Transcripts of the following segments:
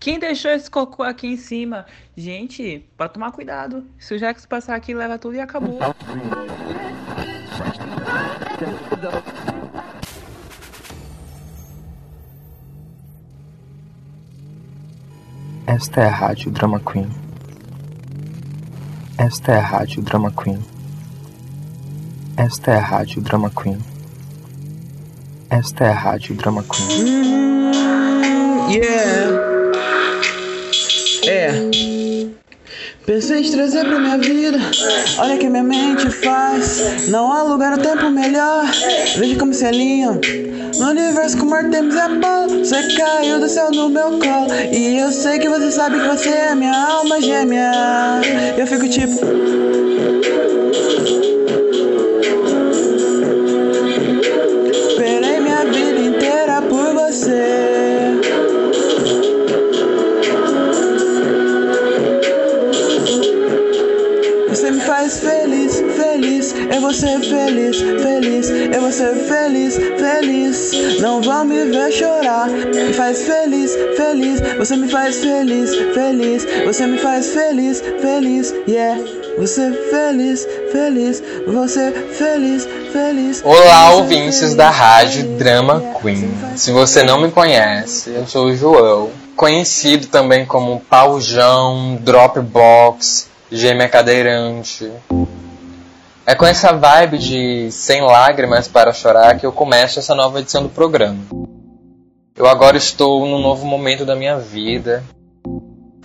Quem deixou esse cocô aqui em cima? Gente, pode tomar cuidado. Se o Jax passar aqui, leva tudo e acabou. Esta é a Rádio Drama Queen. Esta é a Rádio Drama Queen. Esta é a Rádio Drama Queen. Esta é a Rádio Drama Queen. Mm, yeah. É. Pensei em trazer pra minha vida. Olha que minha mente faz. Não há lugar ou tempo melhor. Veja como se alinham. No universo como Artemis é Apolo. Você caiu do céu no meu colo. E eu sei que você sabe que você é minha alma gêmea. Eu fico tipo. Me ver chorar. Me faz feliz, feliz. Você me faz feliz, feliz. Você me faz feliz, feliz. Yeah. Você feliz, feliz. Você feliz, feliz. Olá, ouvintes da rádio. Drama. Queen. Se você não me conhece, eu sou o João, conhecido também como Paujão, Dropbox, Gêmea Cadeirante. É com essa vibe de sem lágrimas para chorar que eu começo essa nova edição do programa. Eu agora estou num novo momento da minha vida.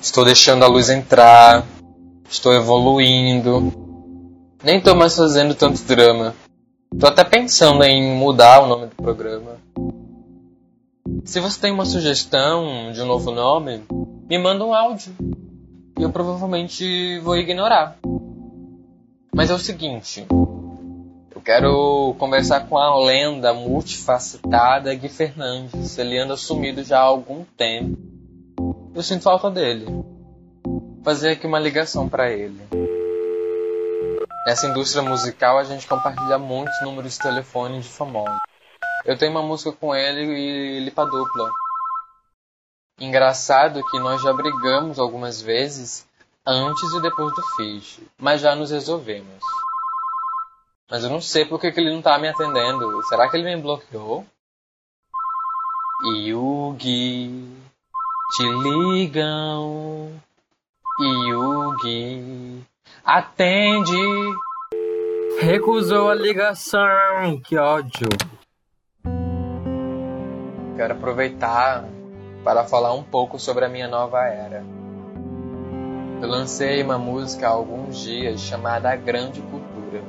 Estou deixando a luz entrar. Estou evoluindo. Nem estou mais fazendo tanto drama. Tô até pensando em mudar o nome do programa. Se você tem uma sugestão de um novo nome, me manda um áudio. E eu provavelmente vou ignorar. Mas é o seguinte. Eu quero conversar com a lenda multifacetada Gui Fernandes. Ele anda sumido já há algum tempo. Eu sinto falta dele. Fazer aqui uma ligação para ele. Nessa indústria musical a gente compartilha muitos números de telefone de famosos. Eu tenho uma música com ele e Lipa Dupla. Engraçado que nós já brigamos algumas vezes antes e depois do feat, mas já nos resolvemos. Mas eu não sei por que, que ele não tá me atendendo. Será que ele me bloqueou? Yugi, te ligam. Yugi, atende. Recusou a ligação. Que ódio. Quero aproveitar para falar um pouco sobre a minha nova era. Eu lancei uma música há alguns dias chamada A Grande Cultura.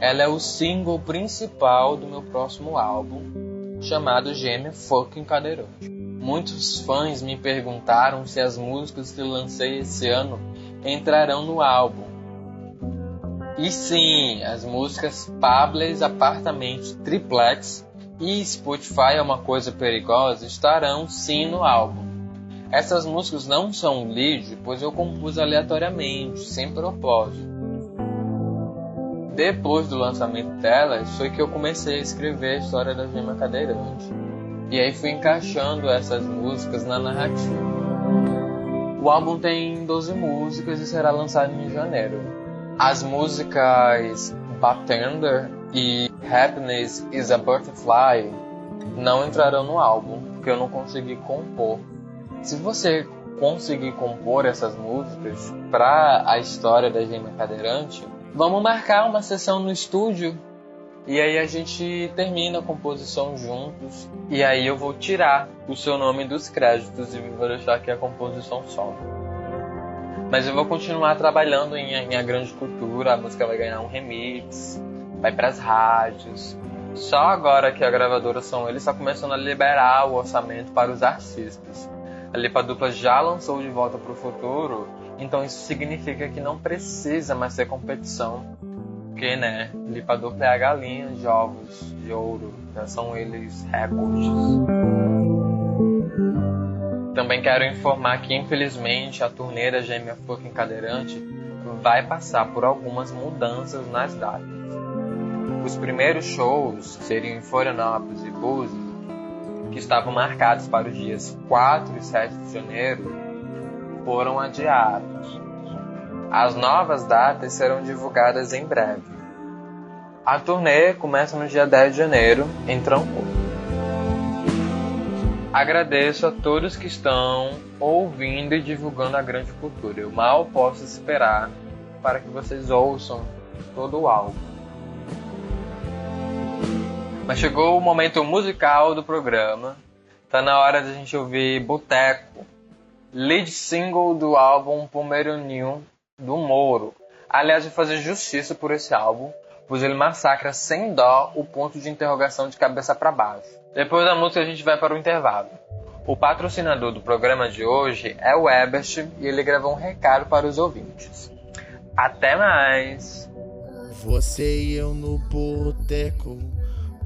Ela é o single principal do meu próximo álbum, chamado Gêmea Fucking Cadeirante. Muitos fãs me perguntaram se as músicas que lancei esse ano entrarão no álbum. E sim, as músicas Pables, Apartamentos, Triplex e Spotify é uma coisa perigosa estarão sim no álbum. Essas músicas não são lead, pois eu compus aleatoriamente, sem propósito. Depois do lançamento delas, foi que eu comecei a escrever a história da Gema Cadeirante. E aí fui encaixando essas músicas na narrativa. O álbum tem 12 músicas e será lançado em janeiro. As músicas Bartender e Happiness is a Butterfly não entrarão no álbum, porque eu não consegui compor. Se você conseguir compor essas músicas para a história da Gema Cadeirante, vamos marcar uma sessão no estúdio e aí a gente termina a composição juntos e aí eu vou tirar o seu nome dos créditos e vou deixar que a composição só. Mas eu vou continuar trabalhando em, em A Grande Cultura, a música vai ganhar um remix, vai pras rádios. Só agora que a gravadora São Eles está começando a liberar o orçamento para os artistas. A Lipa Dupla já lançou De Volta para o Futuro, então isso significa que não precisa mais ter competição. Porque, né, Lipa Dupla é a galinha de ovos de ouro, já são eles recordes. Também quero informar que, infelizmente, a turnê da Gêmea Fucking Cadeirante vai passar por algumas mudanças nas datas. Os primeiros shows seriam em Florianópolis e Búzios, que estavam marcados para os dias 4 e 7 de janeiro, foram adiados. As novas datas serão divulgadas em breve. A turnê começa no dia 10 de janeiro em Trancoso. Agradeço a todos que estão ouvindo e divulgando a grande cultura. Eu mal posso esperar para que vocês ouçam todo o álbum. Mas chegou o momento musical do programa. Tá na hora de a gente ouvir Boteco, lead single do álbum Pomero New do Moro. Aliás, de fazer justiça por esse álbum, pois ele massacra sem dó o ponto de interrogação de cabeça para baixo. Depois da música a gente vai para o intervalo. O patrocinador do programa de hoje é o Ebert e ele gravou um recado para os ouvintes. Até mais! Você e eu no boteco,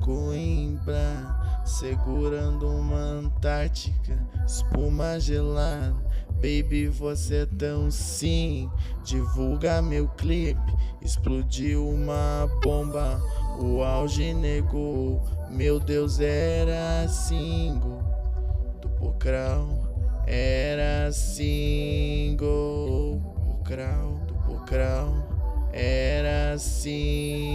Coimbra, segurando uma Antártica, espuma gelada. Baby, você é tão sim. Divulga meu clipe. Explodiu uma bomba, o auge negou. Meu Deus, era single. Do Pocrão, era single. Pocrão, do Pocrão, era single.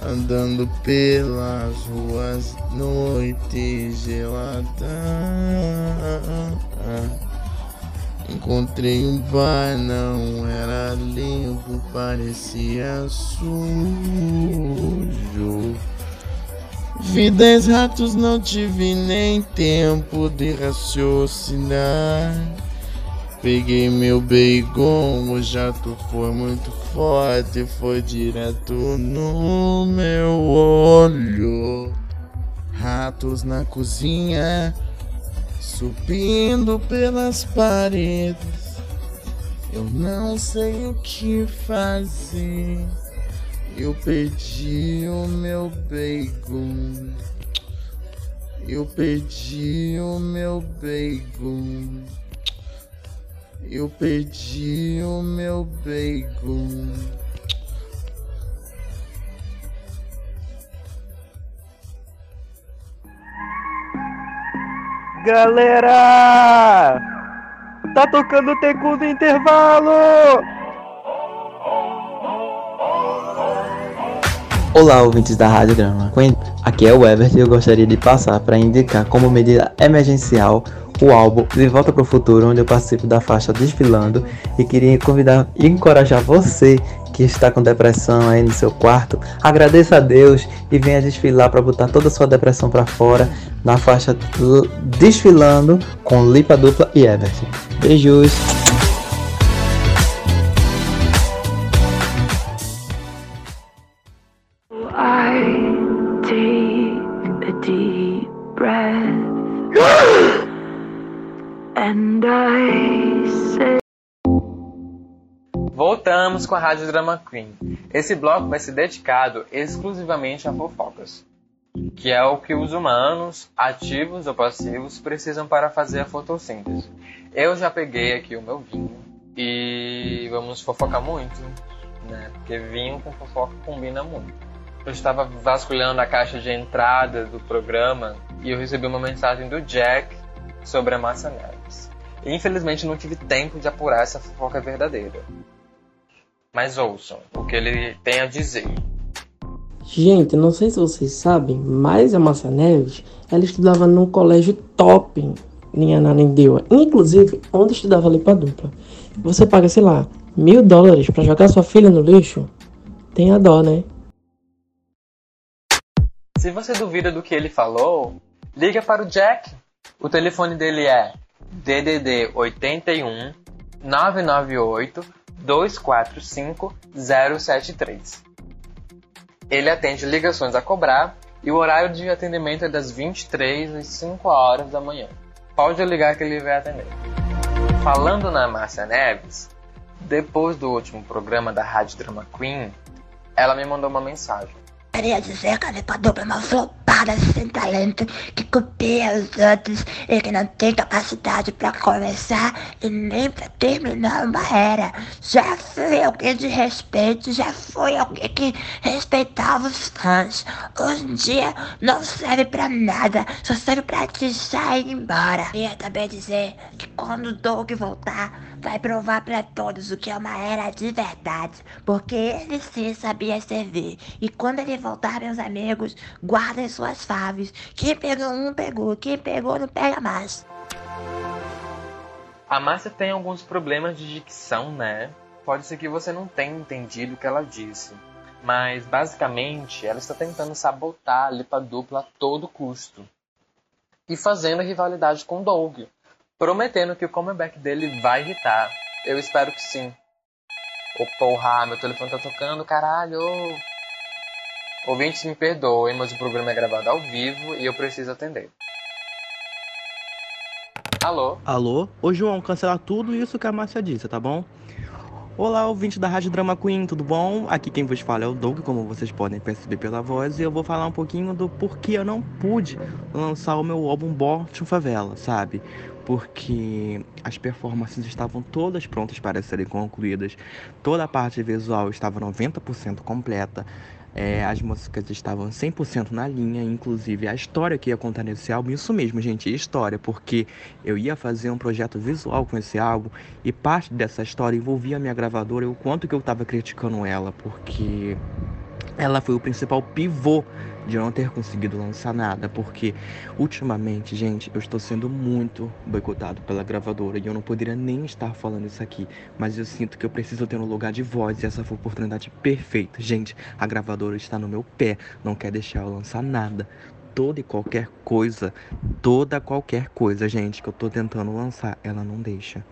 Andando pelas ruas, noite gelada. Encontrei um bar, não era limpo, parecia sujo. Vi dez ratos, não tive nem tempo de raciocinar. Peguei meu bacon, o jato foi muito forte, foi direto no meu olho. Ratos na cozinha, subindo pelas paredes. Eu não sei o que fazer. Eu perdi o meu bacon. Eu perdi o meu bacon. Eu perdi o meu bacon. Galera! Tá tocando o tecu do intervalo! Olá, ouvintes da Rádio Drama. Aqui é o Everton e eu gostaria de passar para indicar como medida emergencial o álbum De Volta para o Futuro, onde eu participo da faixa Desfilando e queria convidar e encorajar você que está com depressão aí no seu quarto, agradeça a Deus e venha desfilar para botar toda a sua depressão para fora na faixa Desfilando com Lipa Dupla e Everton. Beijos! I Voltamos com a Rádio Drama Queen. Esse bloco vai ser dedicado exclusivamente a fofocas, que é o que os humanos, ativos ou passivos, precisam para fazer a fotossíntese. Eu já peguei aqui o meu vinho e vamos fofocar muito, né? Porque vinho com fofoca combina muito. Eu estava vasculhando a caixa de entrada do programa e eu recebi uma mensagem do Jack sobre a Massa Neves. Infelizmente não tive tempo de apurar essa fofoca verdadeira. Mas ouçam o que ele tem a dizer. Gente, não sei se vocês sabem, mas a Massa Neves, ela estudava num colégio top em Ananindeua. Inclusive, onde estudava ali pra dupla. Você paga, sei lá, mil dólares para jogar sua filha no lixo? Tem a dó, né? Se você duvida do que ele falou, liga para o Jack. O telefone dele é DDD 81 998 245 073. Ele atende ligações a cobrar e o horário de atendimento é das 23 às 5 horas da manhã. Pode ligar que ele vai atender. Falando na Márcia Neves, depois do último programa da Rádio Drama Queen, ela me mandou uma mensagem. Queria dizer que a Lipa Dupla é uma merda sem talento, que copia os outros e que não tem capacidade pra começar e nem pra terminar uma era. Já fui alguém de respeito, já fui alguém que respeitava os fãs. Hoje em dia não serve pra nada, só serve pra te sair ir embora. E também dizer que quando o Doug voltar, vai provar pra todos o que é uma era de verdade, porque ele sim sabia servir. E quando ele voltar, meus amigos, guardem suas faves. Quem pegou um, pegou. Quem pegou, não pega mais. A Márcia tem alguns problemas de dicção, né? Pode ser que você não tenha entendido o que ela disse. Mas basicamente ela está tentando sabotar a Lipa Dupla a todo custo. E fazendo rivalidade com Doug. Prometendo que o comeback dele vai irritar. Eu espero que sim. Ô porra, meu telefone tá tocando, caralho. Ouvintes me perdoem, mas o programa é gravado ao vivo e eu preciso atender. Alô? Alô? Ô João, cancela tudo isso que a Márcia disse, tá bom? Olá, ouvinte da Rádio Drama Queen, tudo bom? Aqui quem vos fala é o Doug, como vocês podem perceber pela voz, e eu vou falar um pouquinho do porquê eu não pude lançar o meu álbum Borte Favela, sabe? Porque as performances estavam todas prontas para serem concluídas, toda a parte visual estava 90% completa, é, as músicas estavam 100% na linha, inclusive a história que ia contar nesse álbum, isso mesmo, gente, história, porque eu ia fazer um projeto visual com esse álbum e parte dessa história envolvia a minha gravadora e o quanto que eu estava criticando ela, porque ela foi o principal pivô de não ter conseguido lançar nada, porque ultimamente, gente, eu estou sendo muito boicotado pela gravadora e eu não poderia nem estar falando isso aqui, mas eu sinto que eu preciso ter um lugar de voz e essa foi a oportunidade perfeita. Gente, a gravadora está no meu pé, não quer deixar eu lançar nada. Toda e qualquer coisa, toda qualquer coisa, gente, que eu tô tentando lançar, ela não deixa.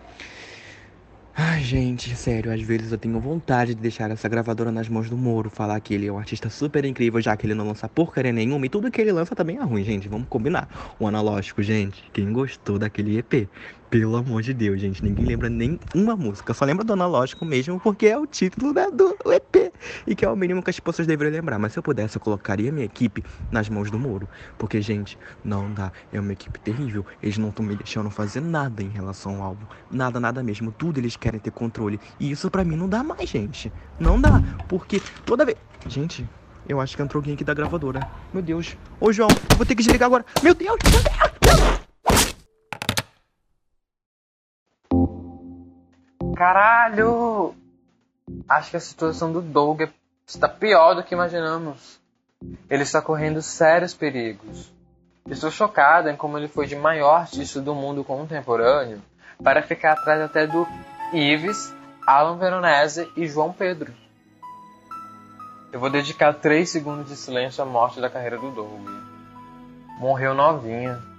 Ai, gente, sério, às vezes eu tenho vontade de deixar essa gravadora nas mãos do Moro, falar que ele é um artista super incrível, já que ele não lança porcaria nenhuma, e tudo que ele lança também é ruim, gente, vamos combinar. O analógico, gente, quem gostou daquele EP? Pelo amor de Deus, gente, ninguém lembra nem uma música, só lembra do analógico mesmo, porque é o título né, do EP, e que é o mínimo que as pessoas deveriam lembrar. Mas se eu pudesse, eu colocaria minha equipe nas mãos do Moro, porque, gente, não dá, é uma equipe terrível, eles não estão me deixando fazer nada em relação ao álbum, nada, nada mesmo, tudo eles querem ter controle, e isso pra mim não dá mais, gente, não dá, porque toda vez. Gente, eu acho que entrou alguém aqui da gravadora. Meu Deus. Ô, João, eu vou ter que desligar agora. Meu Deus, meu Deus. Caralho! Acho que a situação do Doug está pior do que imaginamos. Ele está correndo sérios perigos. Estou chocada em como ele foi de maior artista do mundo contemporâneo para ficar atrás até do Ives, Alan Veronese e João Pedro. Eu vou dedicar 3 segundos de silêncio à morte da carreira do Doug. Morreu novinha.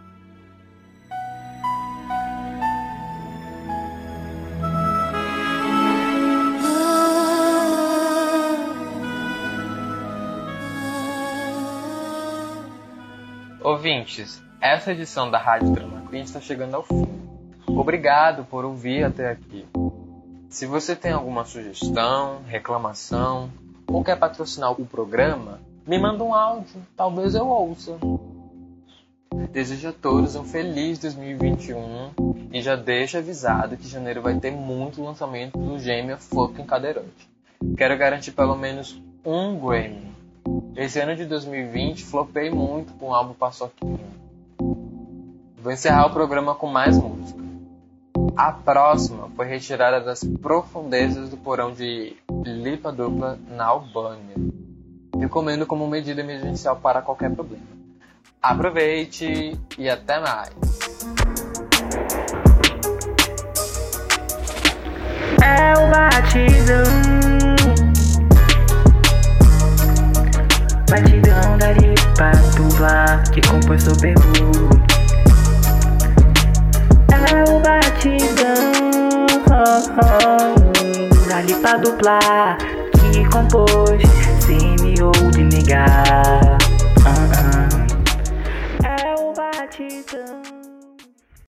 Ouvintes, essa edição da Rádio Drama Queen está chegando ao fim. Obrigado por ouvir até aqui. Se você tem alguma sugestão, reclamação ou quer patrocinar o programa, me manda um áudio, talvez eu ouça. Desejo a todos um feliz 2021 e já deixo avisado que janeiro vai ter muito lançamento do Gêmea Fucking Cadeirante. Quero garantir pelo menos um Grammy. Esse ano de 2020 flopei muito com o álbum Paçoquinha. Vou encerrar o programa com mais música. A próxima foi retirada das profundezas do porão de Lipa Dupla na Albânia. Recomendo como medida emergencial para qualquer problema. Aproveite e até mais! É o dupla que compõe super blue É o batidão oh, oh, da lipa dupla que compôs sem me ou de negar